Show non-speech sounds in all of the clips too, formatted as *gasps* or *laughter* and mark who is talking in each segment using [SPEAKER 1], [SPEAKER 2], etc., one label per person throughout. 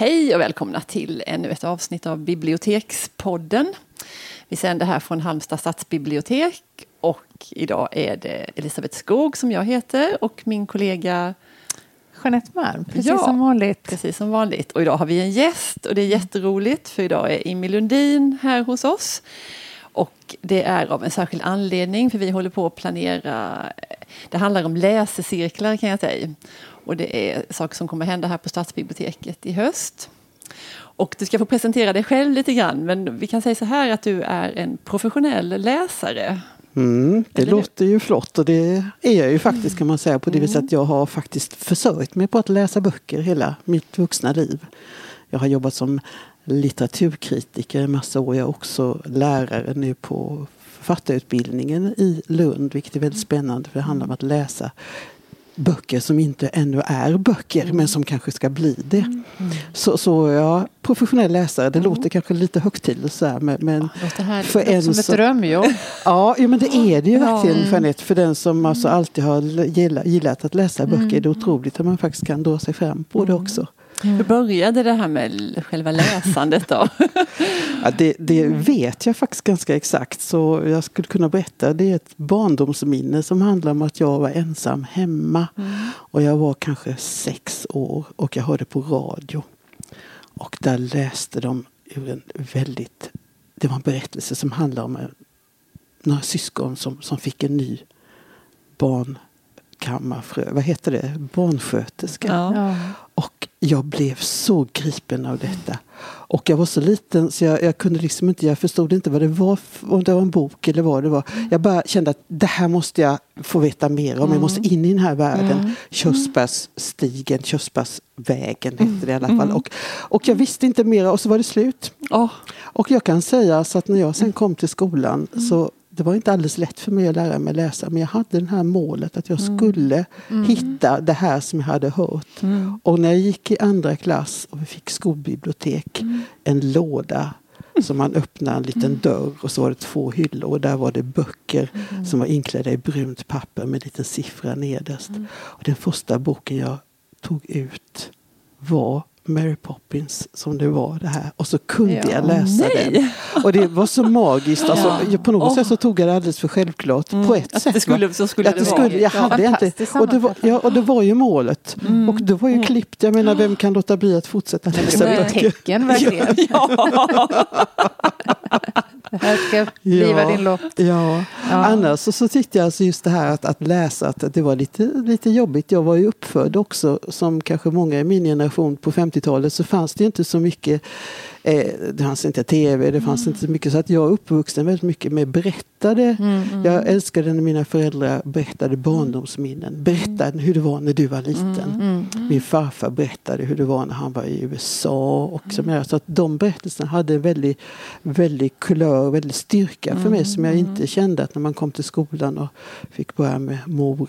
[SPEAKER 1] Hej och välkomna till ännu ett avsnitt av Bibliotekspodden. Vi sänder här från Halmstad stadsbibliotek och idag är det Elisabeth Skog som jag heter och min kollega
[SPEAKER 2] Jeanette Malm, precis
[SPEAKER 1] Ja.
[SPEAKER 2] som vanligt.
[SPEAKER 1] Precis som vanligt. Och idag har vi en gäst och det är jätteroligt för idag är Immi Lundin här hos oss. Och det är av en särskild anledning för vi håller på att planera, det handlar om läsecirklar kan jag säga. Och det är saker som kommer hända här på Stadsbiblioteket i höst. Och du ska få presentera dig själv lite grann men vi kan säga så här att du är en professionell läsare.
[SPEAKER 3] Mm, det
[SPEAKER 1] Eller
[SPEAKER 3] låter ju flott och det är jag ju faktiskt kan man säga på det viset att jag har faktiskt försörjt mig på att läsa böcker hela mitt vuxna liv. Jag har jobbat som litteraturkritiker en massa år. Jag är också lärare nu på författarutbildningen i Lund vilket är väldigt spännande för det handlar om att läsa böcker som inte ännu är böcker men som kanske ska bli det. Så, så ja, professionell läsare, det låter kanske lite högtidligt så här, men, men
[SPEAKER 1] härligt.
[SPEAKER 3] för en
[SPEAKER 2] Som ett
[SPEAKER 3] som-
[SPEAKER 2] drömjobb.
[SPEAKER 3] Ja, jo, men det är det ju
[SPEAKER 1] Ja.
[SPEAKER 3] verkligen
[SPEAKER 1] Mm.
[SPEAKER 3] Jeanette. För den som alltså alltid har gillat, gillat att läsa böcker är det otroligt att man faktiskt kan dra sig fram på det också.
[SPEAKER 1] Hur började det här med själva läsandet då? *laughs*
[SPEAKER 3] Ja, det, det vet jag faktiskt ganska exakt så jag skulle kunna berätta. Det är ett barndomsminne som handlar om att jag var ensam hemma. Och jag var kanske sex år och jag hörde på radio. Och där läste de ur en väldigt, det var en berättelse som handlar om en, några syskon som, som fick en ny barnkammarfrö, vad heter det, barnsköterska.
[SPEAKER 1] Ja.
[SPEAKER 3] Jag blev så gripen av detta. Och jag var så liten så jag, jag kunde liksom inte, jag förstod inte vad det var, om det var en bok eller vad det var. Jag bara kände att det här måste jag få veta mer om. Jag måste in i den här världen. Körsbärsstigen, Körsbärsvägen hette det i alla fall. Och, och jag visste inte mer och så var det slut.
[SPEAKER 1] Åh,
[SPEAKER 3] Och jag kan säga så att när jag sen kom till skolan så det var inte alldeles lätt för mig att lära mig läsa men jag hade det här målet att jag skulle hitta det här som jag hade hört. Och när jag gick i andra klass och vi fick skolbibliotek, en låda som man öppnade en liten dörr och så var det två hyllor och där var det böcker som var inklädda i brunt papper med en liten siffra nederst. Och den första boken jag tog ut var Mary Poppins som det var det här. Och så kunde
[SPEAKER 2] Ja.
[SPEAKER 3] jag läsa
[SPEAKER 1] Nej.
[SPEAKER 3] den. Och det var så magiskt. *laughs* Alltså,
[SPEAKER 1] Ja.
[SPEAKER 3] jag, på något
[SPEAKER 1] Åh.
[SPEAKER 3] sätt så tog jag det alldeles för självklart. På ett
[SPEAKER 1] att
[SPEAKER 3] sätt.
[SPEAKER 1] det skulle,
[SPEAKER 3] va?
[SPEAKER 1] så skulle
[SPEAKER 3] att
[SPEAKER 1] det
[SPEAKER 3] det
[SPEAKER 1] vara.
[SPEAKER 3] skulle, jag
[SPEAKER 2] Ja,
[SPEAKER 3] hade inte,
[SPEAKER 2] fantastiskt
[SPEAKER 3] och, det var, ja, och det var ju målet. Och det var ju klippt. Jag menar, vem kan låta bli att fortsätta
[SPEAKER 2] Det
[SPEAKER 3] läsa
[SPEAKER 2] var ett
[SPEAKER 3] böcker?
[SPEAKER 2] tecken verkligen. *laughs* *laughs* Det här ska bliva din lott.
[SPEAKER 3] Ja.
[SPEAKER 2] Ja.
[SPEAKER 3] Annars så, så tyckte jag alltså just det här att, att läsa att det var lite, lite jobbigt. Jag var ju uppfödd också som kanske många i min generation på 50-talet så fanns det inte så mycket eh, det fanns inte tv, det fanns inte så mycket så att jag är uppvuxen väldigt mycket med berättade. Jag älskade när mina föräldrar berättade barndomsminnen. Berättade hur det var när du var liten. Min farfar berättade hur det var när han var i USA. Och så, vidare. så att de berättelserna hade en väldigt, väldigt kulör, väldigt styrka för mig som jag inte kände att när man kom till skolan och fick börja med morror,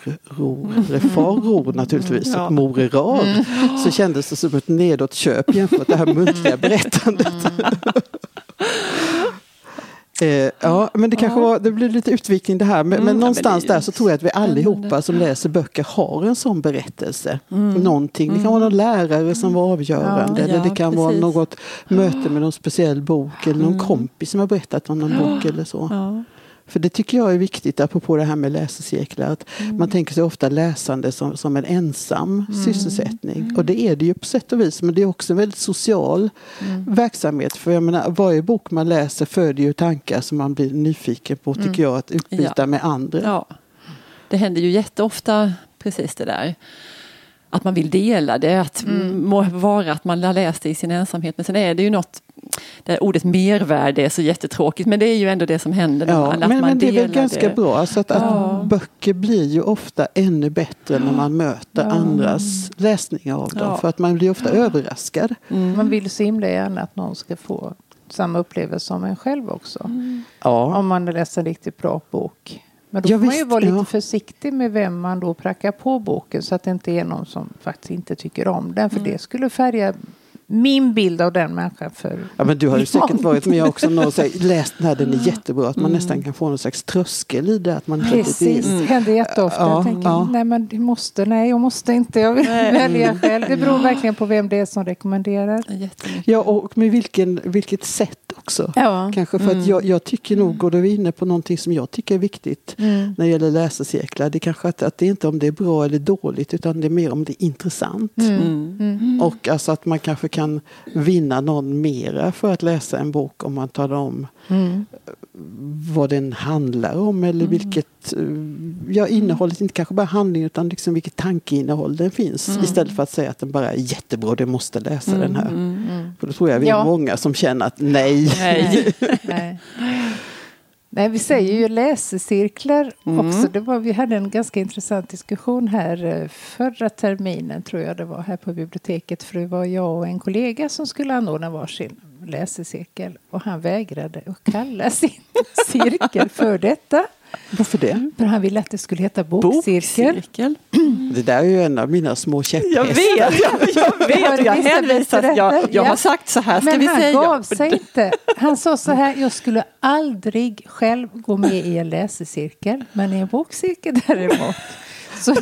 [SPEAKER 3] eller farror naturligtvis,
[SPEAKER 1] Ja.
[SPEAKER 3] och morerar. Så kändes det som ett nedåtköp jämfört med det här muntliga berättandet. *laughs* Eh, ja, men det kanske var, det blir lite utvikning det här. Men,
[SPEAKER 1] Mm,
[SPEAKER 3] men någonstans
[SPEAKER 1] men det är
[SPEAKER 3] där så tror jag att vi allihopa som läser böcker har en sån berättelse.
[SPEAKER 1] Mm.
[SPEAKER 3] Någonting. Det kan vara någon lärare som var avgörande.
[SPEAKER 1] Ja,
[SPEAKER 3] eller det kan vara
[SPEAKER 1] precis.
[SPEAKER 3] något möte med någon speciell bok. Eller någon kompis som har berättat om någon bok eller så.
[SPEAKER 1] Ja.
[SPEAKER 3] För det tycker jag är viktigt, apropå det här med läsecirklar. Att Man tänker sig ofta läsande som, som en ensam sysselsättning. Och det är det ju på sätt och vis. Men det är också en väldigt social verksamhet. För jag menar, varje bok man läser föder ju tankar som man blir nyfiken på, tycker jag, att utbyta
[SPEAKER 1] Ja.
[SPEAKER 3] med andra.
[SPEAKER 1] ja. Det händer ju jätteofta precis det där. Att man vill dela det, att må vara att man har läst det i sin ensamhet. Men sen är det ju något, det här ordet mervärde är så jättetråkigt men det är ju ändå det som händer när
[SPEAKER 3] Ja,
[SPEAKER 1] man, att
[SPEAKER 3] men,
[SPEAKER 1] man
[SPEAKER 3] men det är väl ganska
[SPEAKER 1] det.
[SPEAKER 3] bra. Så att,
[SPEAKER 1] Ja.
[SPEAKER 3] att böcker blir ju ofta ännu bättre när man möter andras läsningar av dem.
[SPEAKER 1] Ja.
[SPEAKER 3] För att man blir ofta överraskad.
[SPEAKER 2] Man vill så himla gärna att någon ska få samma upplevelse som en själv också.
[SPEAKER 3] Ja.
[SPEAKER 2] Om man läser en riktigt bra bok. Men då
[SPEAKER 3] Ja,
[SPEAKER 2] får man ju
[SPEAKER 3] visst,
[SPEAKER 2] vara lite
[SPEAKER 3] ja.
[SPEAKER 2] försiktig med vem man då prackar på boken så att det inte är någon som faktiskt inte tycker om den. För det skulle färga min bild av den människan för
[SPEAKER 3] Ja, men du har ju säkert varit med också och läst den här, den är jättebra. Att man nästan kan få någon slags tröskel i det. Att man
[SPEAKER 2] Precis, det händer jätteofta.
[SPEAKER 3] Ja,
[SPEAKER 2] jag tänker,
[SPEAKER 3] ja.
[SPEAKER 2] nej men jag måste, nej jag måste inte, jag vill välja själv. Det beror verkligen på vem det är som rekommenderar.
[SPEAKER 3] Ja, och med vilken, vilket sätt också.
[SPEAKER 2] Ja.
[SPEAKER 3] Kanske för att jag, jag tycker nog, och då är vi inne på någonting som jag tycker är viktigt
[SPEAKER 2] Mm.
[SPEAKER 3] när det gäller läsecirklar. Det är kanske att, att det är inte om det är bra eller dåligt utan det är mer om det är intressant.
[SPEAKER 1] Mm.
[SPEAKER 3] Och alltså att man kanske kan vinna någon mera för att läsa en bok om man talar om
[SPEAKER 2] Mm.
[SPEAKER 3] vad den handlar om eller vilket eh, ja, innehållet, inte kanske bara handling utan liksom vilket tankeinnehåll den finns. Istället för att säga att den bara är jättebra, du måste läsa den här. För då tror jag vi är
[SPEAKER 2] Ja.
[SPEAKER 3] många som känner att nej.
[SPEAKER 1] Nej. *laughs*
[SPEAKER 2] Nej. Nej, vi säger ju läsecirklar också. Det var, vi hade en ganska intressant diskussion här eh, förra terminen, tror jag det var, här på biblioteket. För det var jag och en kollega som skulle anordna varsin läsecirkel. Och han vägrade att kalla sin *laughs* cirkel för detta.
[SPEAKER 3] Varför det?
[SPEAKER 2] För han ville att det skulle heta bokcirkel.
[SPEAKER 1] Bokcirkel.
[SPEAKER 3] Det där är ju en av mina små käpphästar.
[SPEAKER 1] Jag vet, jag, jag vet. Jag hänvisar. Jag, jag har sagt så här ska
[SPEAKER 2] Men
[SPEAKER 1] vi
[SPEAKER 2] han
[SPEAKER 1] säga.
[SPEAKER 2] gav sig inte. Han sa så här, jag skulle aldrig själv gå med i en läsecirkel, men i en bokcirkel däremot. Så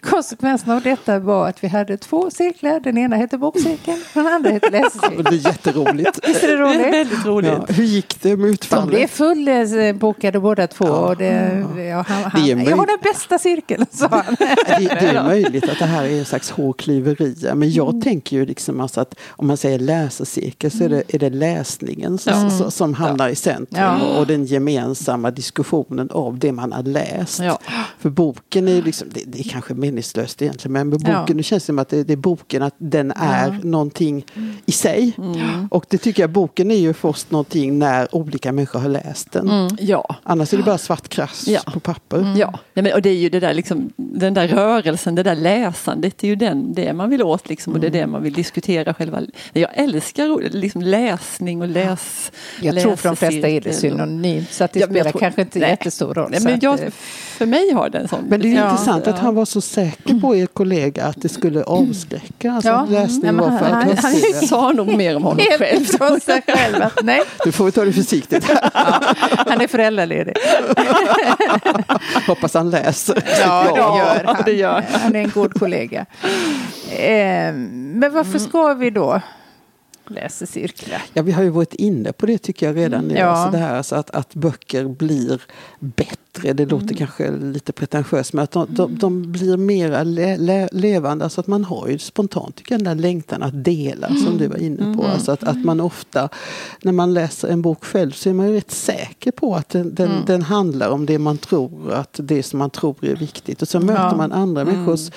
[SPEAKER 2] konsekvensen av detta var att vi hade två cirklar. Den ena hette bokcirkeln och den andra hette läsecirkeln.
[SPEAKER 3] det är jätteroligt.
[SPEAKER 2] Visst är det
[SPEAKER 1] Det är
[SPEAKER 2] roligt?
[SPEAKER 1] väldigt roligt.
[SPEAKER 3] Ja, hur gick det med
[SPEAKER 2] De blev
[SPEAKER 3] utfallet?
[SPEAKER 2] fullbokade båda två. Och det, ja, han, han,
[SPEAKER 3] Det är möj-
[SPEAKER 2] jag har den bästa cirkeln, sa han. *laughs*
[SPEAKER 3] Det, det är möjligt att det här är en slags hårklyverier. Men jag
[SPEAKER 2] Mm.
[SPEAKER 3] tänker ju liksom alltså att om man säger läsecirkel så är det, är det läsningen som, som, som hamnar i centrum.
[SPEAKER 2] Ja.
[SPEAKER 3] Och, och den gemensamma diskussionen av det man har läst.
[SPEAKER 1] Ja.
[SPEAKER 3] För boken är ju liksom, det, det är kanske meningslöst egentligen. Men med boken,
[SPEAKER 2] Ja.
[SPEAKER 3] det känns det som att det, det är boken, att den är någonting i sig.
[SPEAKER 2] Mm.
[SPEAKER 3] Och det tycker jag, boken är ju först någonting när olika människor har läst den.
[SPEAKER 1] Ja.
[SPEAKER 3] Annars är det bara svart krass
[SPEAKER 1] Ja.
[SPEAKER 3] på papper.
[SPEAKER 1] Ja, Nej, men, och det är ju det där, liksom, den där rörelsen, det där läsandet, det är ju den, det man vill åt liksom, och det är det man vill diskutera själva. Jag älskar liksom, läsning och läs
[SPEAKER 2] Jag tror för de flesta är det synonymt, så att det
[SPEAKER 1] Ja,
[SPEAKER 2] spelar
[SPEAKER 1] tror-
[SPEAKER 2] kanske inte
[SPEAKER 1] Nej.
[SPEAKER 2] jättestor roll.
[SPEAKER 1] Nej, men jag, för mig har det en sån
[SPEAKER 3] Men det är ju
[SPEAKER 2] Ja.
[SPEAKER 3] intressant att
[SPEAKER 1] Ja.
[SPEAKER 3] han var så säker på er kollega att det skulle avskräcka. Alltså
[SPEAKER 2] Ja.
[SPEAKER 3] att läsning var för
[SPEAKER 2] han-
[SPEAKER 3] att
[SPEAKER 2] han-.
[SPEAKER 1] Jag sa nog mer om honom själv.
[SPEAKER 2] Själv. Att, nej,
[SPEAKER 3] Du får vi ta det försiktigt.
[SPEAKER 2] han är föräldraledig.
[SPEAKER 3] Hoppas han läser.
[SPEAKER 2] Ja, det gör han.
[SPEAKER 1] det gör
[SPEAKER 2] Han är en god kollega. Eh, men varför ska vi då läsa cirklar?
[SPEAKER 3] Ja, vi har ju varit inne på det tycker jag redan nu.
[SPEAKER 2] Ja.
[SPEAKER 3] Alltså det här alltså att, att böcker blir bättre. Det låter kanske lite pretentiöst men att de, de, de blir mera le, le, levande. Alltså att man har ju spontant tycker jag, den där längtan att dela som du var inne på. Alltså att, att man ofta när man läser en bok själv så är man ju rätt säker på att den, den, den handlar om det man tror att det som man tror är viktigt. Och så möter
[SPEAKER 2] Ja.
[SPEAKER 3] man andra människors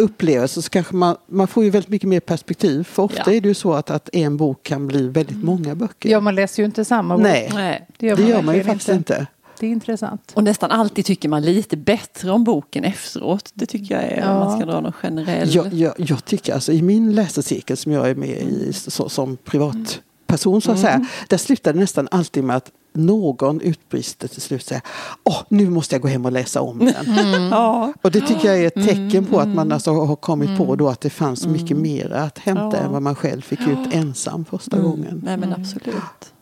[SPEAKER 3] upplevelser så kanske man, man får ju väldigt mycket mer perspektiv. För ofta
[SPEAKER 1] Ja.
[SPEAKER 3] är det ju så att, att en bok kan bli väldigt många böcker.
[SPEAKER 2] Ja, man läser ju inte samma bok.
[SPEAKER 3] Nej,
[SPEAKER 1] Nej.
[SPEAKER 3] det gör man, ju
[SPEAKER 2] verkligen
[SPEAKER 3] faktiskt inte.
[SPEAKER 2] Det är intressant.
[SPEAKER 1] Och nästan alltid tycker man lite bättre om boken efteråt. Det tycker jag är om
[SPEAKER 2] Ja.
[SPEAKER 1] man ska dra någon generell.
[SPEAKER 3] Jag, jag, jag tycker alltså i min läsecirkel som jag är med i så, som privatperson så att säga. Där slutar det nästan alltid med att någon utbrister till slut och säger Åh, nu måste jag gå hem och läsa om den. *laughs*
[SPEAKER 1] Ja.
[SPEAKER 3] Och det tycker jag är ett tecken på att man alltså har kommit på då att det fanns mycket mer att hämta
[SPEAKER 1] Ja.
[SPEAKER 3] än vad man själv fick ut ensam första gången.
[SPEAKER 1] Nej men absolut.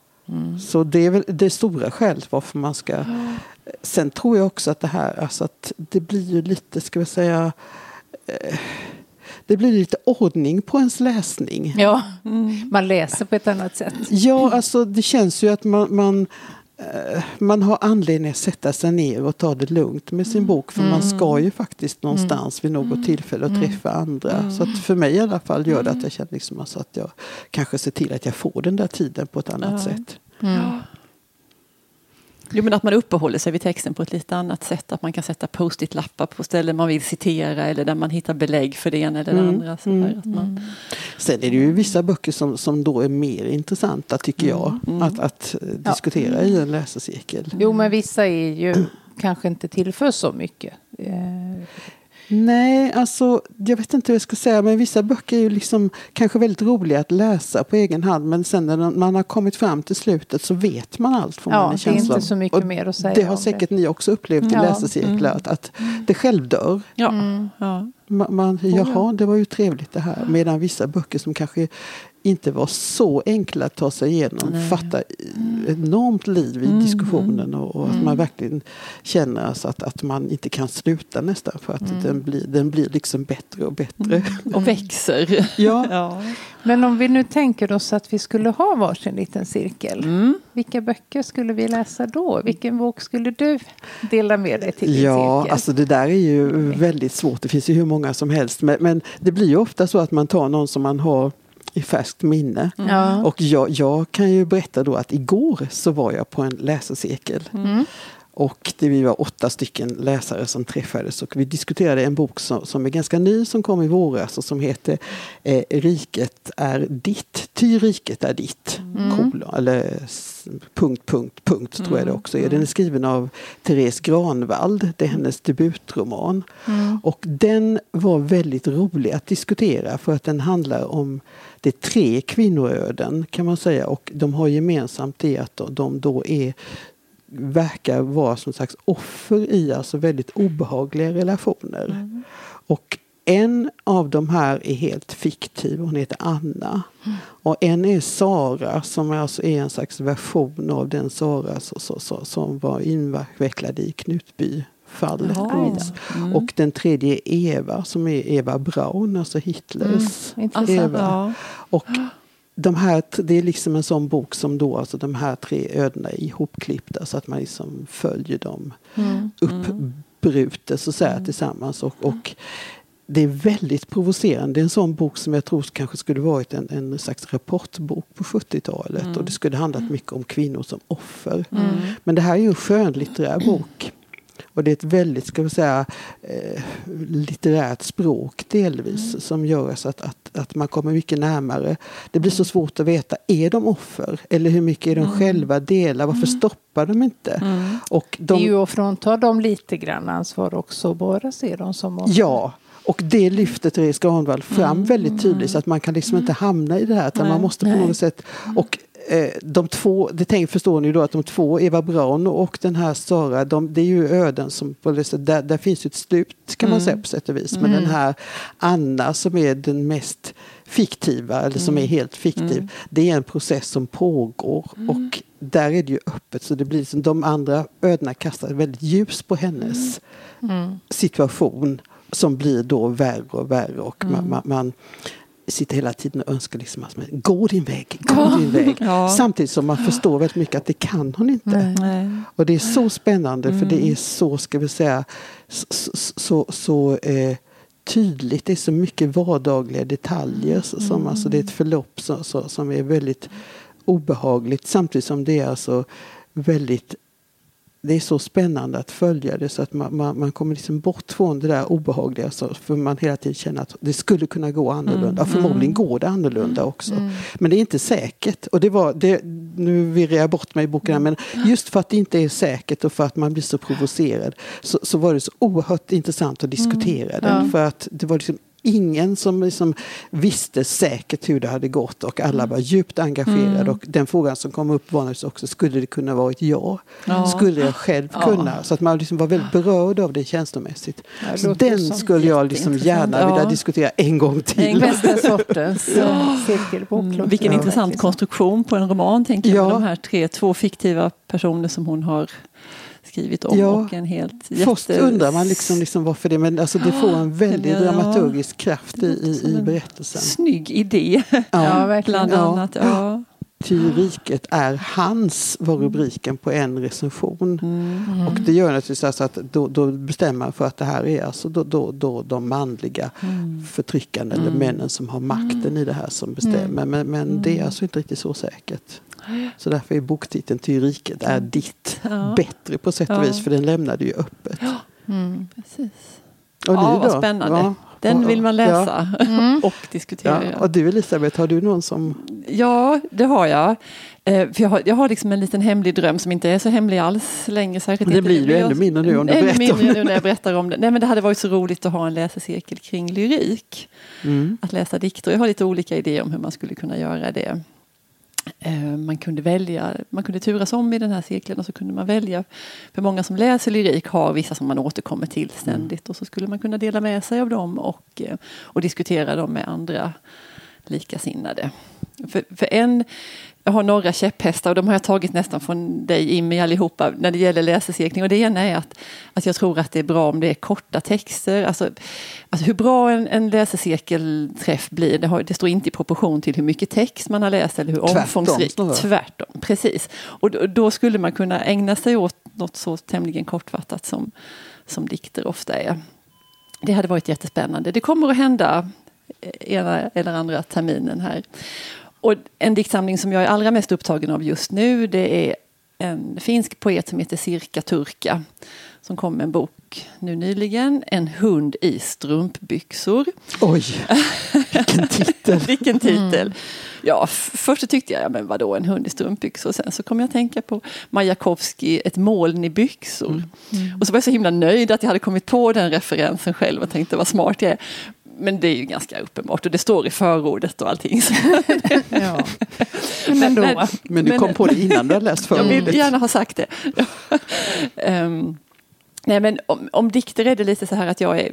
[SPEAKER 3] Så det är väl det stora skälet varför man ska... Sen tror jag också att det här, alltså att det blir ju lite, ska vi säga, eh, det blir lite ordning på ens läsning.
[SPEAKER 2] Ja, man läser på ett annat sätt.
[SPEAKER 3] Ja, alltså det känns ju att man, man, man har anledning att sätta sig ner och ta det lugnt med sin bok. För man ska ju faktiskt någonstans vid något tillfälle och träffa andra. Så att för mig i alla fall gör det att jag känner liksom alltså att jag kanske ser till att jag får den där tiden på ett annat
[SPEAKER 1] Ja.
[SPEAKER 3] sätt.
[SPEAKER 1] Jo men att man uppehåller sig vid texten på ett lite annat sätt. Att man kan sätta post-it-lappar på ställen man vill citera eller där man hittar belägg för det ena eller det
[SPEAKER 3] Mm,
[SPEAKER 1] andra. Så där, att man,
[SPEAKER 3] Sen är det ju vissa böcker som, som då är mer intressanta tycker jag. Att, att eh, diskutera i en läsecirkel.
[SPEAKER 2] Jo, men vissa är ju kanske inte till för så mycket.
[SPEAKER 3] Nej, alltså jag vet inte hur jag ska säga men vissa böcker är ju liksom kanske väldigt roliga att läsa på egen hand men sen när man har kommit fram till slutet så vet man allt får
[SPEAKER 2] Ja,
[SPEAKER 3] man en
[SPEAKER 2] det är inte så mycket
[SPEAKER 3] Och
[SPEAKER 2] mer att säga
[SPEAKER 3] Det har säkert ni också upplevt i
[SPEAKER 2] Ja.
[SPEAKER 3] läsecirklar att, att det självdör.
[SPEAKER 1] ja,
[SPEAKER 2] Mm.
[SPEAKER 1] ja.
[SPEAKER 3] Man, man, jaha, det var ju trevligt det här. Medan vissa böcker som kanske inte var så enkla att ta sig igenom
[SPEAKER 1] Nej.
[SPEAKER 3] fattar enormt liv i
[SPEAKER 1] Mm,
[SPEAKER 3] diskussionen och, och att
[SPEAKER 1] mm.
[SPEAKER 3] man verkligen känner alltså att, att man inte kan sluta nästan för att
[SPEAKER 2] Mm.
[SPEAKER 3] den, blir, den blir liksom bättre och bättre.
[SPEAKER 1] Och växer. *laughs*
[SPEAKER 3] Ja,
[SPEAKER 1] Ja.
[SPEAKER 2] Men om vi nu tänker oss att vi skulle ha varsin liten cirkel.
[SPEAKER 1] Mm.
[SPEAKER 2] Vilka böcker skulle vi läsa då? Vilken bok skulle du dela med dig till din
[SPEAKER 3] Ja,
[SPEAKER 2] cirkel?
[SPEAKER 3] alltså det där är ju väldigt svårt. Det finns ju hur många som helst. Men, men det blir ju ofta så att man tar någon som man har i färskt minne.
[SPEAKER 2] Ja.
[SPEAKER 3] Och jag, jag kan ju berätta då att igår så var jag på en läsecirkel.
[SPEAKER 2] Mm.
[SPEAKER 3] Och det, vi var åtta stycken läsare som träffades och vi diskuterade en bok som, som är ganska ny som kom i våras och som heter eh, Riket är ditt, ty riket är ditt. Kolon, eller punkt, punkt, punkt tror jag det också är. Den är skriven av Therese Granvald, det är hennes debutroman.
[SPEAKER 2] Mm.
[SPEAKER 3] Och den var väldigt rolig att diskutera för att den handlar om det är tre kvinnoöden kan man säga och de har gemensamt det att de, då är verkar vara som slags offer i alltså väldigt obehagliga relationer. Och en av de här är helt fiktiv, hon heter Anna. Och en är Sara som alltså är en slags version av den Sara som var invecklad i Knutbyfallet.
[SPEAKER 1] Jaha. Mm.
[SPEAKER 3] Och den tredje är Eva som är Eva Braun, alltså Hitlers
[SPEAKER 2] Mm,
[SPEAKER 3] Eva.
[SPEAKER 1] ja.
[SPEAKER 3] Och de här, det är liksom en sån bok som då, alltså de här tre ödena är ihopklippta så att man liksom följer dem
[SPEAKER 2] Mm.
[SPEAKER 3] uppbrutet så att säga tillsammans. Och, och det är väldigt provocerande. Det är en sån bok som jag tror kanske skulle varit en, en slags rapportbok på 70-talet. Och det skulle handlat mycket om kvinnor som offer. Men det här är ju en skönlitterär bok. Och det är ett väldigt, ska vi säga, eh, litterärt språk delvis som gör så att, att, att man kommer mycket närmare. Det blir så svårt att veta, är de offer? Eller hur mycket är de själva delar? Varför stoppar de inte? Och
[SPEAKER 2] Det är
[SPEAKER 3] de,
[SPEAKER 2] ju att frånta dem lite grann ansvar också. Bara se dem som offer.
[SPEAKER 3] Ja, och det lyfter Therese Granvall fram
[SPEAKER 1] Mm.
[SPEAKER 3] väldigt tydligt så att man kan liksom inte hamna i det här utan
[SPEAKER 1] Nej.
[SPEAKER 3] man måste på
[SPEAKER 1] Nej.
[SPEAKER 3] något sätt och eh, de två, det tänk, förstår ni då att de två, Eva Braun och den här Sara, de, det är ju öden som, där, där finns ett slut kan man
[SPEAKER 1] Mm.
[SPEAKER 3] säga på sätt och vis. Men den här Anna som är den mest fiktiva, eller som är
[SPEAKER 1] Mm.
[SPEAKER 3] helt fiktiv, det är en process som pågår och där är det ju öppet så det blir som de andra ödena kastar väldigt ljus på hennes
[SPEAKER 2] Mm.
[SPEAKER 3] situation som blir då värre och värre och
[SPEAKER 1] Mm.
[SPEAKER 3] man, man, man sitter hela tiden och önskar liksom att man, gå din väg, gå din väg. *laughs*
[SPEAKER 1] Ja.
[SPEAKER 3] Samtidigt som man förstår väldigt mycket att det kan hon inte.
[SPEAKER 2] Nej.
[SPEAKER 1] Nej.
[SPEAKER 3] Och det är så spännande för
[SPEAKER 1] Mm.
[SPEAKER 3] det är så, ska vi säga, så, så, så, så eh, tydligt. Det är så mycket vardagliga detaljer. så- Som, alltså, det är ett förlopp som, så, som är väldigt obehagligt samtidigt som det är alltså väldigt det är så spännande att följa det så att man, man, man kommer liksom bort från det där obehagliga så, för man hela tiden känner att det skulle kunna gå annorlunda.
[SPEAKER 1] Mm.
[SPEAKER 3] Förmodligen går det annorlunda också.
[SPEAKER 2] Mm.
[SPEAKER 3] Men det är inte säkert. Och det var, det, nu virrar jag bort mig i boken här, men just för att det inte är säkert och för att man blir så provocerad så, så var det så oerhört intressant att diskutera den.
[SPEAKER 2] Ja.
[SPEAKER 3] För att det var liksom ingen som liksom visste säkert hur det hade gått och alla var djupt engagerade.
[SPEAKER 1] Mm.
[SPEAKER 3] Och den frågan som kom upp var naturligtvis också, skulle det kunna varit jag?
[SPEAKER 1] Ja.
[SPEAKER 3] Skulle jag själv
[SPEAKER 1] Ja.
[SPEAKER 3] kunna? Så att man liksom var väldigt berörd av det känslomässigt.
[SPEAKER 2] Ja, det
[SPEAKER 3] Så den skulle jag liksom gärna vilja
[SPEAKER 1] Ja.
[SPEAKER 3] diskutera en gång till.
[SPEAKER 1] En.
[SPEAKER 2] Bästa sortens ja. cirkelbok.
[SPEAKER 1] Mm, vilken intressant konstruktion på en roman tänker jag.
[SPEAKER 3] Ja.
[SPEAKER 1] Med de här tre, två fiktiva personer som hon har skrivit om
[SPEAKER 3] Ja.
[SPEAKER 1] och en helt
[SPEAKER 3] Först
[SPEAKER 1] jätte-
[SPEAKER 3] undrar man liksom, liksom varför det, men alltså det får en väldigt
[SPEAKER 1] Ja.
[SPEAKER 3] dramaturgisk kraft i, i, i
[SPEAKER 1] en
[SPEAKER 3] berättelsen.
[SPEAKER 1] snygg idé.
[SPEAKER 2] Ja, verkligen.
[SPEAKER 1] Bland
[SPEAKER 3] Ja.
[SPEAKER 1] annat. Ja.
[SPEAKER 3] Ty riket är hans, var rubriken på en recension.
[SPEAKER 1] Mm.
[SPEAKER 3] Och det gör naturligtvis alltså att då, då bestämmer man för att det här är alltså då, då, då de manliga
[SPEAKER 1] Mm.
[SPEAKER 3] förtryckarna eller männen som har makten i det här som bestämmer. Men, men det är alltså inte riktigt så säkert. *gasps* Så därför är boktiteln Ty riket är ditt
[SPEAKER 1] Ja.
[SPEAKER 3] bättre på sätt och
[SPEAKER 1] Ja.
[SPEAKER 3] vis för den lämnade ju öppet. *gasps*
[SPEAKER 2] Mm.
[SPEAKER 1] Precis.
[SPEAKER 3] Och
[SPEAKER 1] Ja, vad spännande.
[SPEAKER 3] Ja.
[SPEAKER 1] Den vill man
[SPEAKER 3] Ja.
[SPEAKER 1] läsa
[SPEAKER 2] Mm. *laughs*
[SPEAKER 1] och diskutera.
[SPEAKER 3] Ja. Och du Elisabeth, har du någon som...
[SPEAKER 1] Ja, det har jag. Eh, för jag, har, jag har liksom en liten hemlig dröm som inte är så hemlig alls längre. Särskilt
[SPEAKER 3] Det blir ju ännu mindre nu om du berättar om
[SPEAKER 1] mindre
[SPEAKER 3] det.
[SPEAKER 1] nu när jag berättar om det. Nej, men det hade varit så roligt att ha en läsecirkel kring lyrik.
[SPEAKER 3] Mm.
[SPEAKER 1] Att läsa dikter. Jag har lite olika idéer om hur man skulle kunna göra det. Eh, man kunde välja, man kunde turas om i den här cirkeln och så kunde man välja. För många som läser lyrik har vissa som man återkommer till ständigt mm. och så skulle man kunna dela med sig av dem och, eh, och diskutera dem med andra likasinnade. För, för en jag har några käpphästar och de har jag tagit nästan från dig Immi allihopa när det gäller läsecirkling. Och det ena är att, att jag tror att det är bra om det är korta texter. Alltså, alltså hur bra en, en läsecirkelträff blir, det, har, det, står inte i proportion till hur mycket text man har läst eller hur Tvärtom, omfångsrikt. Tvärtom, precis. Och då, då, skulle man kunna ägna sig åt något så tämligen kortfattat som, som dikter ofta är. Det hade varit jättespännande. Det kommer att hända ena eller andra terminen här. Och en diktsamling som jag är allra mest upptagen av just nu det är en finsk poet som heter Sirka Turka som kom med en bok nu nyligen, En hund i strumpbyxor.
[SPEAKER 3] Oj, vilken titel! *laughs*
[SPEAKER 1] vilken titel! Mm. Ja, först tyckte jag, ja, men vadå en hund i strumpbyxor? Sen så kom jag att tänka på Majakovskij, Ett moln i byxor. Mm. Mm. Och så var jag så himla nöjd att jag hade kommit på den referensen själv och tänkte vad smart jag är men det är ju ganska uppenbart och det står i förordet och allting. *laughs*
[SPEAKER 2] ja. Men, ändå. Men,
[SPEAKER 3] men du kom på det innan du hade läst förordet.
[SPEAKER 1] Jag vill gärna ha sagt det. um, *laughs* nej men om, om dikter är det lite så här att jag är,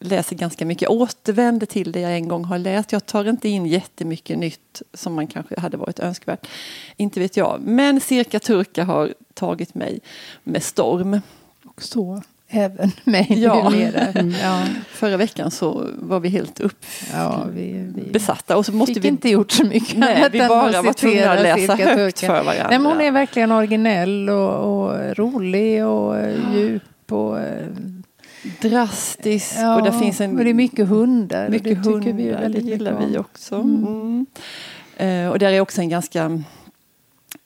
[SPEAKER 1] läser ganska mycket, återvänder till det jag en gång har läst. Jag tar inte in jättemycket nytt som man kanske hade varit önskvärt. Inte vet jag. Men Cirka Turka har tagit mig med storm.
[SPEAKER 2] Och så även *laughs* mig
[SPEAKER 1] ja. Mm. Ja. Förra veckan så var vi helt upp ja, vi, vi besatta. Och så måste
[SPEAKER 2] fick
[SPEAKER 1] vi
[SPEAKER 2] inte gjort så mycket
[SPEAKER 1] Nej, vi bara var tvungna att läsa högt för varandra.
[SPEAKER 2] Nej, hon är verkligen originell och, och rolig och ja. djup. Och,
[SPEAKER 1] drastisk.
[SPEAKER 2] Ja, och, där finns en, och det är mycket hundar.
[SPEAKER 1] Mycket det hundar, vi det gillar vi också. Mm. Mm. Uh, och där är också en ganska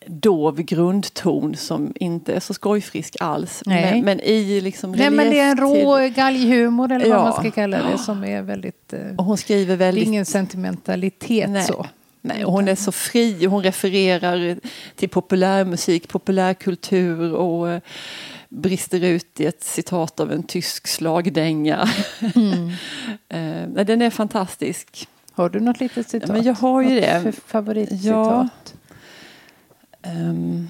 [SPEAKER 1] dov grundton som inte är så skojfrisk alls. Men, men, i liksom
[SPEAKER 2] Nej men det är en rå till... galghumor eller ja. vad man ska kalla det som är väldigt...
[SPEAKER 1] Eh, och hon skriver väldigt...
[SPEAKER 2] ingen sentimentalitet
[SPEAKER 1] Nej.
[SPEAKER 2] så.
[SPEAKER 1] Nej, och hon är så fri. Hon refererar till populärmusik, populärkultur och eh, brister ut i ett citat av en tysk slagdänga. Mm. *laughs* uh, den är fantastisk.
[SPEAKER 2] Har du något litet citat?
[SPEAKER 1] Ja, men jag har ju det.
[SPEAKER 2] Favoritcitat? Ja. Um,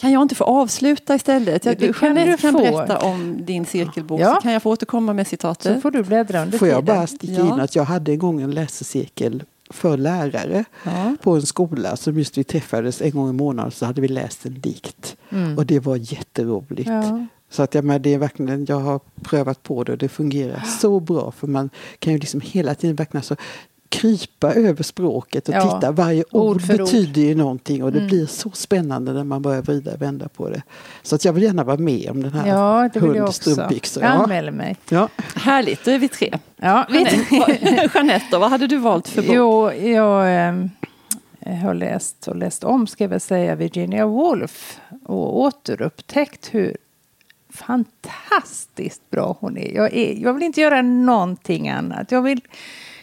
[SPEAKER 1] kan jag inte få avsluta istället? Jag, det kan Jeanette kan berätta om din cirkelbok ja. så kan jag få återkomma med citatet.
[SPEAKER 2] Så får du bläddra under
[SPEAKER 3] Får jag bara sticka ja. in att jag hade en gång en läsecirkel för lärare ja. på en skola som just vi träffades en gång i månaden så hade vi läst en dikt. Mm. Och det var jätteroligt. Ja. Så att jag, men det är verkligen, jag har prövat på det och det fungerar så bra för man kan ju liksom hela tiden verkligen så krypa över språket och ja, titta. Varje ord, ord betyder ord. ju någonting och det mm. blir så spännande när man börjar vrida och vända på det. Så att jag vill gärna vara med om den här
[SPEAKER 2] ja, det vill jag också. Jag anmäler mig.
[SPEAKER 1] Ja. Härligt, då är vi tre. Ja, *laughs* Jeanette, Jeanette vad hade du valt för bok?
[SPEAKER 2] Jo, jag äh, har läst och läst om, ska jag väl säga, Virginia Woolf och återupptäckt hur fantastiskt bra hon är. Jag, är. jag vill inte göra någonting annat. Jag vill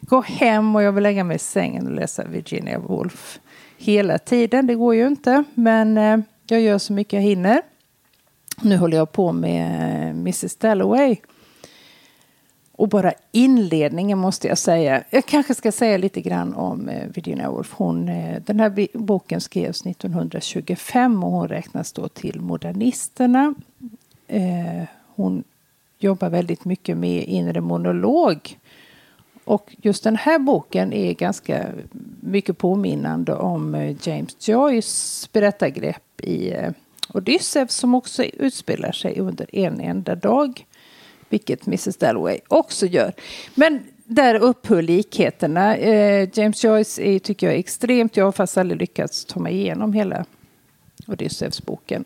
[SPEAKER 2] gå hem och jag vill lägga mig i sängen och läsa Virginia Woolf hela tiden. Det går ju inte, men eh, jag gör så mycket jag hinner. Nu håller jag på med eh, Mrs Dalloway. Och bara inledningen måste jag säga. Jag kanske ska säga lite grann om eh, Virginia Woolf. Hon, den här boken skrevs 1925 och hon räknas då till modernisterna. Hon jobbar väldigt mycket med inre monolog. Och just den här boken är ganska mycket påminnande om eh, James Joyce berättargrepp i eh, Odysseus som också utspelar sig under en enda dag. Vilket Mrs Dalloway också gör. Men där upphör likheterna. Eh, James Joyce är, tycker jag är extremt, jag har fast aldrig lyckats ta mig igenom hela Odysseus-boken.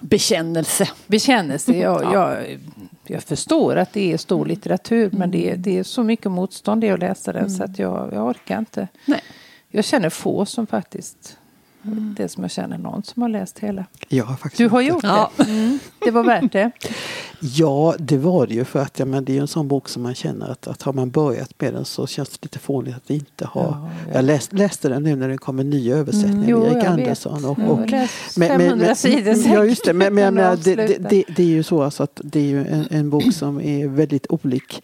[SPEAKER 1] Bekännelse.
[SPEAKER 2] Bekännelse, ja. ja. Jag, jag förstår att det är stor litteratur mm. men det är, det är så mycket motstånd i att läsa den mm. så att jag, jag orkar inte. Nej. Jag känner få som faktiskt Mm. Det som jag känner någon som har läst hela.
[SPEAKER 3] Jag har faktiskt
[SPEAKER 2] du har gjort det? Ja. Mm. Det var värt det? *laughs*
[SPEAKER 3] ja, det var det ju. För att ja, men det är en sån bok som man känner att, att har man börjat med den så känns det lite fånigt att inte ha. Ja, ja. Jag läst, läste den nu när det kom en ny översättning mm. jo, Erik Andersson. Och, och,
[SPEAKER 2] och, men, 500 men, sidor.
[SPEAKER 3] Ja, just det. Men, men det, det, det, det, är ju så alltså att det är ju en, en bok som är väldigt olik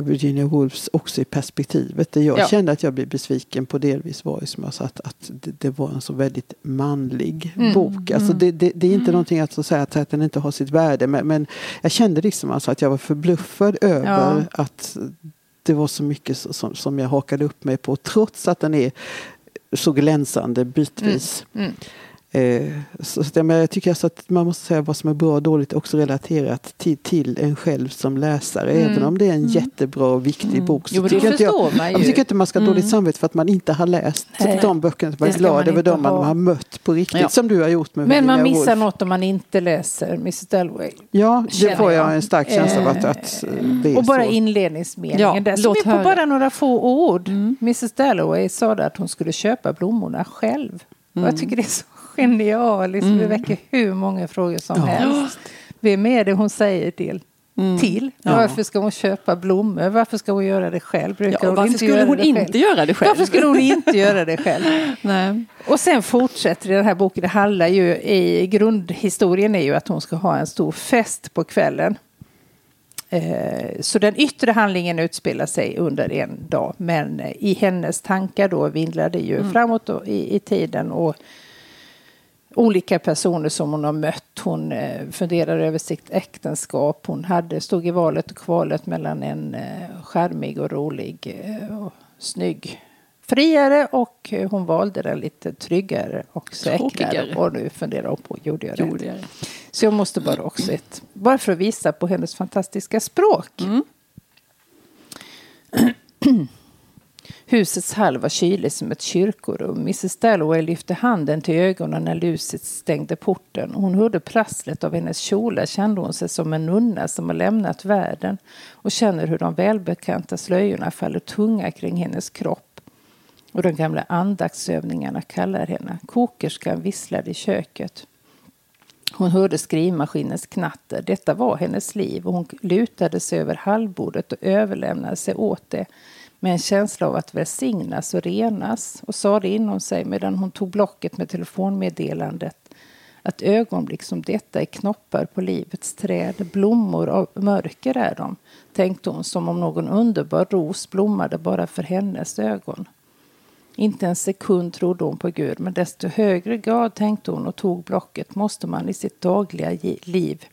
[SPEAKER 3] Virginia Woolfs också i perspektivet. Det jag
[SPEAKER 2] Ja.
[SPEAKER 3] kände att jag blev besviken på delvis var ju som jag sa att, att det, det var en så väldigt manlig
[SPEAKER 2] Mm.
[SPEAKER 3] bok. Alltså det, det, det är inte någonting att säga att, att den inte har sitt värde men, men jag kände liksom alltså att jag var förbluffad över
[SPEAKER 2] Ja.
[SPEAKER 3] att det var så mycket som, som jag hakade upp mig på trots att den är så glänsande bitvis.
[SPEAKER 2] Mm.
[SPEAKER 3] Eh, så, så, jag tycker alltså att man måste säga vad som är bra och dåligt också relaterat till, till en själv som läsare.
[SPEAKER 2] Mm.
[SPEAKER 3] Även om det är en jättebra och viktig bok. Så
[SPEAKER 2] Jo,
[SPEAKER 3] tycker inte jag,
[SPEAKER 2] man
[SPEAKER 3] jag
[SPEAKER 2] ju.
[SPEAKER 3] tycker inte man ska ha dåligt
[SPEAKER 1] Mm.
[SPEAKER 3] samvete för att man inte har läst
[SPEAKER 2] Nej.
[SPEAKER 3] de böckerna.
[SPEAKER 2] Det ska
[SPEAKER 3] glad
[SPEAKER 2] man
[SPEAKER 3] över dem man
[SPEAKER 2] ha.
[SPEAKER 3] har mött på riktigt.
[SPEAKER 1] Ja.
[SPEAKER 3] Som du har gjort med
[SPEAKER 2] Men man missar
[SPEAKER 3] Woolf.
[SPEAKER 2] något om man inte läser Mrs Dalloway.
[SPEAKER 3] Ja, det får jag
[SPEAKER 2] jag.
[SPEAKER 3] en stark känsla av att,
[SPEAKER 2] Eh,
[SPEAKER 3] att det är
[SPEAKER 2] Och bara
[SPEAKER 3] så.
[SPEAKER 2] inledningsmeningen
[SPEAKER 1] Ja,
[SPEAKER 2] där. Som är på
[SPEAKER 1] höra.
[SPEAKER 2] bara några få ord.
[SPEAKER 1] Mm.
[SPEAKER 2] Mrs Dalloway sa att hon skulle köpa blommorna själv. Och
[SPEAKER 1] Mm.
[SPEAKER 2] jag tycker det är så genialiskt. Det
[SPEAKER 1] Mm.
[SPEAKER 2] väcker hur många frågor som
[SPEAKER 3] Ja.
[SPEAKER 2] helst. Vem är det hon säger till?
[SPEAKER 1] Mm.
[SPEAKER 2] Till?
[SPEAKER 1] Ja.
[SPEAKER 2] Varför ska hon köpa blommor? Varför ska hon göra det själv? Brukar
[SPEAKER 1] Ja,
[SPEAKER 2] hon
[SPEAKER 1] varför
[SPEAKER 2] inte
[SPEAKER 1] skulle
[SPEAKER 2] göra
[SPEAKER 1] hon inte göra det själv?
[SPEAKER 2] Varför skulle hon inte göra det själv? *laughs*
[SPEAKER 1] Nej.
[SPEAKER 2] Och sen fortsätter den här boken. Det handlar ju i grundhistorien är ju att hon ska ha en stor fest på kvällen. Eh, Så den yttre handlingen utspelar sig under en dag. Men i hennes tankar då vindlar det ju framåt då i, i tiden. Och olika personer som hon har mött. Hon eh, funderar över sitt äktenskap. Hon hade, stod i valet och kvalet mellan en eh, charmig och rolig eh, och snygg friare och eh, hon valde den lite tryggare och säkrare.
[SPEAKER 1] Tråkigare.
[SPEAKER 2] Och nu funderar hon på, gjorde jag rätt?
[SPEAKER 1] Gjorde jag det?
[SPEAKER 2] Så jag måste bara också ett, bara för att visa på hennes fantastiska språk.
[SPEAKER 1] Mm. *clears throat*
[SPEAKER 2] Husets hall var kylig som ett kyrkorum. Mrs Dalloway lyfte handen till ögonen när Lucid stängde porten. Hon hörde prasslet av hennes kjolar kände hon sig som en nunna som har lämnat världen och känner hur de välbekanta slöjorna faller tunga kring hennes kropp. Och de gamla andaktsövningarna kallar henne. Kokerskan visslade i köket. Hon hörde skrivmaskinens knatter. Detta var hennes liv och hon lutade sig över hallbordet och överlämnade sig åt det med en känsla av att välsignas och renas och sa det inom sig medan hon tog blocket med telefonmeddelandet att ögonblick som detta är knoppar på livets träd, blommor av mörker är de, tänkte hon som om någon underbar ros blommade bara för hennes ögon. Inte en sekund trodde hon på Gud, men desto högre grad tänkte hon och tog blocket måste man i sitt dagliga liv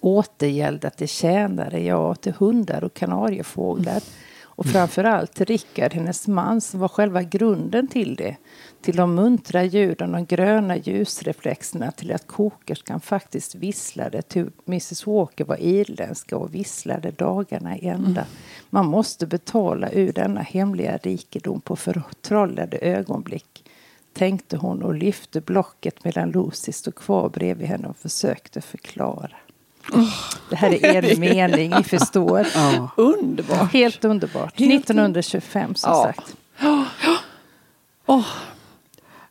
[SPEAKER 2] återgälda till tjänare, ja, till hundar och kanariefåglar. Och framförallt till Rickard, hennes man, som var själva grunden till det. Till de muntra ljuden, de gröna ljusreflexerna, till att kokerskan faktiskt visslade. Till Mrs Walker var irländska och visslade dagarna i ända. Man måste betala ur denna hemliga rikedom på förtrollade ögonblick tänkte hon och lyfte blocket medan Lucy stod kvar bredvid henne och försökte förklara. Det här är *laughs* en mening, ni förstår.
[SPEAKER 3] Ja.
[SPEAKER 1] Underbart.
[SPEAKER 2] Helt underbart.
[SPEAKER 1] Helt
[SPEAKER 2] 1925 som
[SPEAKER 1] Ja.
[SPEAKER 2] sagt.
[SPEAKER 1] Åh,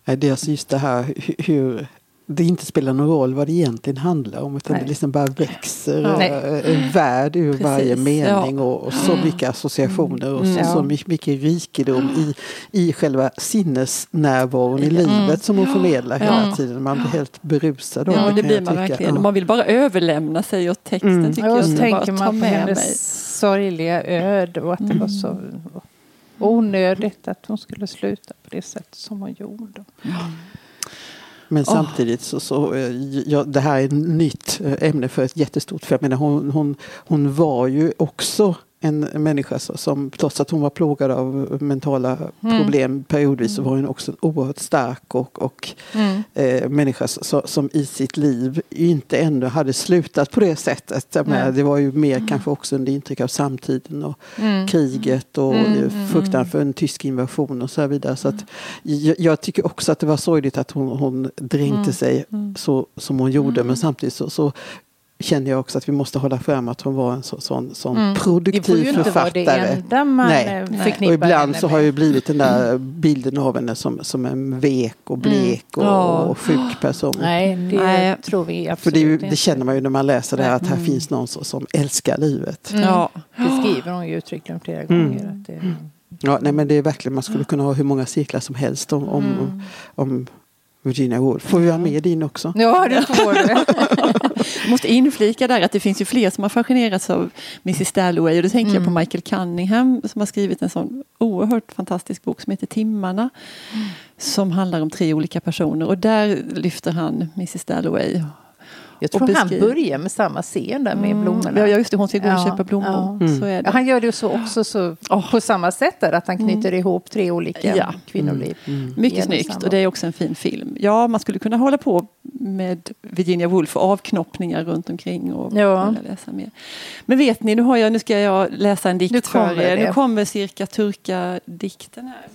[SPEAKER 3] Nej, Det är alltså just det här hu- hur det inte spelar någon roll vad det egentligen handlar om utan
[SPEAKER 2] Nej.
[SPEAKER 3] det liksom bara växer
[SPEAKER 2] Ja.
[SPEAKER 3] eh, en värld ur
[SPEAKER 1] Precis,
[SPEAKER 3] varje mening
[SPEAKER 1] ja.
[SPEAKER 3] och, och så mycket associationer och så,
[SPEAKER 2] Mm.
[SPEAKER 3] så mycket, mycket rikedom i, i själva sinnesnärvaron i livet som hon förmedlar hela
[SPEAKER 1] Ja.
[SPEAKER 3] tiden. Man blir helt berusad av
[SPEAKER 1] ja, det blir man
[SPEAKER 3] tycka.
[SPEAKER 1] verkligen.
[SPEAKER 3] Ja.
[SPEAKER 1] Man vill bara överlämna sig åt texten
[SPEAKER 3] Mm.
[SPEAKER 1] tycker
[SPEAKER 2] Ja, och
[SPEAKER 1] jag.
[SPEAKER 2] så tänker man på
[SPEAKER 1] med
[SPEAKER 2] hennes sorgliga öde och att det var så onödigt att hon skulle sluta på det sätt som hon gjorde.
[SPEAKER 3] Men
[SPEAKER 1] Åh.
[SPEAKER 3] samtidigt så, så eh, ja, det här är ett nytt eh, ämne för ett jättestort för jag menar, hon, hon, hon var ju också en människa som trots att hon var plågad av mentala
[SPEAKER 2] Mm.
[SPEAKER 3] problem periodvis så var hon också en oerhört stark och, och
[SPEAKER 2] Mm.
[SPEAKER 3] eh, människa så, som i sitt liv inte ännu hade slutat på det sättet.
[SPEAKER 2] Nej.
[SPEAKER 3] det var ju mer kanske också under intryck av samtiden och
[SPEAKER 2] Mm.
[SPEAKER 3] kriget och
[SPEAKER 2] Mm, mm,
[SPEAKER 3] fruktan för en tysk invasion och så vidare. Så att jag, jag tycker också att det var sorgligt att hon, hon dränkte
[SPEAKER 2] Mm,
[SPEAKER 3] sig
[SPEAKER 1] mm.
[SPEAKER 3] så som hon gjorde men samtidigt så, så känner jag också att vi måste hålla fram att hon var en så, sån, sån
[SPEAKER 2] Mm. Det får
[SPEAKER 3] produktiv
[SPEAKER 2] ju inte vara det
[SPEAKER 3] författare.
[SPEAKER 2] enda man
[SPEAKER 3] Nej.
[SPEAKER 2] eh,
[SPEAKER 1] Nej.
[SPEAKER 2] förknippar
[SPEAKER 3] Och ibland så har ju blivit den där bilden av henne som, som en vek och blek och,
[SPEAKER 1] Ja.
[SPEAKER 3] och sjuk person.
[SPEAKER 2] Nej, det
[SPEAKER 1] Nej.
[SPEAKER 2] tror vi absolut
[SPEAKER 3] För det, ju, det känner man ju när man läser det här att här
[SPEAKER 1] Mm.
[SPEAKER 3] finns någon som, som älskar livet.
[SPEAKER 2] Mm.
[SPEAKER 1] Ja.
[SPEAKER 2] Det skriver hon ju uttryckligen flera
[SPEAKER 3] Mm.
[SPEAKER 2] gånger. Att det,
[SPEAKER 3] Ja, nej, men det är verkligen, man skulle kunna ha hur många cirklar som helst om, om,
[SPEAKER 2] Mm.
[SPEAKER 3] om Virginia Woolf. Får vi ha med din också?
[SPEAKER 2] Ja, det får du. *laughs*
[SPEAKER 1] måste inflika där att det finns ju fler som har fascinerats av Mrs Dalloway. Och då tänker
[SPEAKER 2] Mm.
[SPEAKER 1] jag på Michael Cunningham som har skrivit en sån oerhört fantastisk bok som heter Timmarna.
[SPEAKER 2] Mm.
[SPEAKER 1] Som handlar om tre olika personer och där lyfter han Mrs Dalloway.
[SPEAKER 2] Jag tror
[SPEAKER 1] Och
[SPEAKER 2] han börjar med samma scen där med blommorna.
[SPEAKER 1] Mm. Ja, just det, hon ska gå och
[SPEAKER 2] Ja,
[SPEAKER 1] köpa blommor.
[SPEAKER 2] ja.
[SPEAKER 1] Det.
[SPEAKER 2] han gör det så också så, på samma sätt där, att han knyter ihop tre olika
[SPEAKER 1] Ja.
[SPEAKER 2] kvinnoliv.
[SPEAKER 1] Mycket
[SPEAKER 2] genom
[SPEAKER 1] snyggt
[SPEAKER 2] samma.
[SPEAKER 1] och det är också en fin film. Ja, man skulle kunna hålla på med Virginia Woolf och avknoppningar runt omkring och
[SPEAKER 2] Ja.
[SPEAKER 1] läsa mer. Men vet ni, nu, har jag, nu ska jag läsa en dikt
[SPEAKER 2] Nu
[SPEAKER 1] för er.
[SPEAKER 2] det.
[SPEAKER 1] Nu kommer cirka turka-dikten här.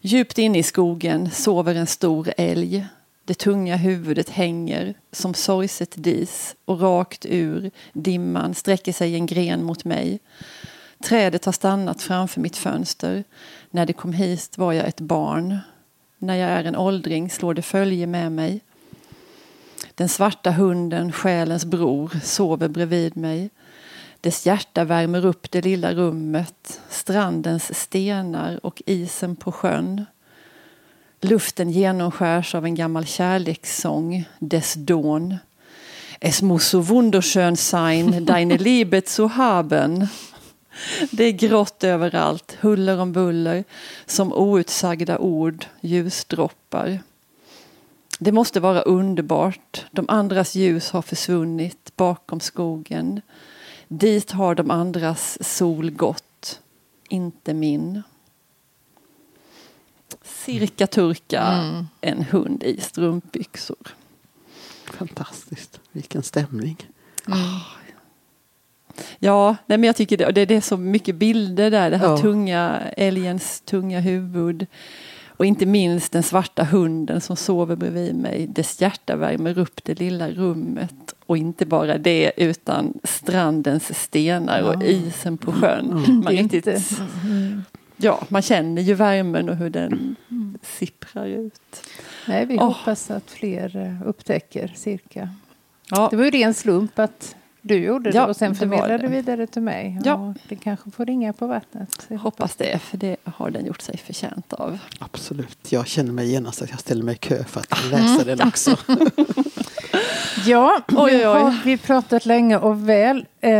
[SPEAKER 1] Djupt inne i skogen sover en stor älg. Det tunga huvudet hänger som sorgset dis och rakt ur dimman sträcker sig en gren mot mig. Trädet har stannat framför mitt fönster. När det kom hit var jag ett barn. När jag är en åldring slår det följe med mig. Den svarta hunden, själens bror, sover bredvid mig. Dess hjärta värmer upp det lilla rummet, strandens stenar och isen på sjön. Luften genomskärs av en gammal kärlekssång, dess dån. Es muss so wunderschön sein, *laughs* deine Liebe zu haben. Det är grått överallt, huller om buller, som outsagda ord, ljusdroppar. Det måste vara underbart. De andras ljus har försvunnit bakom skogen. Dit har de andras sol gått, inte min. Cirka turka, en hund i strumpbyxor.
[SPEAKER 3] Fantastiskt. Vilken stämning.
[SPEAKER 1] Ja, nej men jag tycker det, det är så mycket bilder där. Det här
[SPEAKER 3] Ja.
[SPEAKER 1] tunga, älgens tunga huvud. Och inte minst den svarta hunden som sover bredvid mig. Dess hjärta värmer upp det lilla rummet. Och inte bara det utan strandens stenar och isen på sjön. Man, riktigt, ja, man känner ju värmen och hur den sipprar ut.
[SPEAKER 2] Nej, vi
[SPEAKER 1] Åh.
[SPEAKER 2] hoppas att fler eh, upptäcker cirka.
[SPEAKER 1] Ja,
[SPEAKER 2] Det var ju ren slump att du gjorde det
[SPEAKER 1] Ja,
[SPEAKER 2] och sen
[SPEAKER 1] det
[SPEAKER 2] förmedlade
[SPEAKER 1] det.
[SPEAKER 2] du vidare till mig.
[SPEAKER 1] Ja.
[SPEAKER 2] Och det kanske får ringa på vattnet. Jag
[SPEAKER 1] hoppas det, för det har den gjort sig förtjänt av.
[SPEAKER 3] Absolut. Jag känner mig genast att jag ställer mig i kö för att läsa den också. *laughs*
[SPEAKER 2] Ja,
[SPEAKER 1] Oj,
[SPEAKER 2] nu har vi pratat länge och väl. Eh,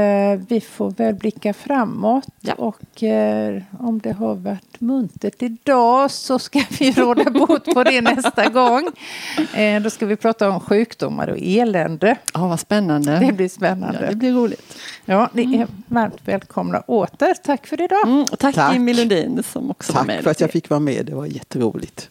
[SPEAKER 2] vi får väl blicka framåt.
[SPEAKER 1] Ja.
[SPEAKER 2] Och eh, om det har varit muntert idag så ska *laughs* vi råda bot på det nästa gång. Eh, då ska vi prata om sjukdomar och elände.
[SPEAKER 1] Ja, vad spännande.
[SPEAKER 2] Det blir
[SPEAKER 1] ja,
[SPEAKER 2] spännande.
[SPEAKER 1] det blir roligt.
[SPEAKER 2] Ja, ni är varmt välkomna åter. Tack för idag.
[SPEAKER 1] Mm, och tack,
[SPEAKER 3] Tack.
[SPEAKER 1] Jimmy Lundin som också var
[SPEAKER 3] Tack
[SPEAKER 1] med.
[SPEAKER 3] för att jag fick vara med. Det var jätteroligt.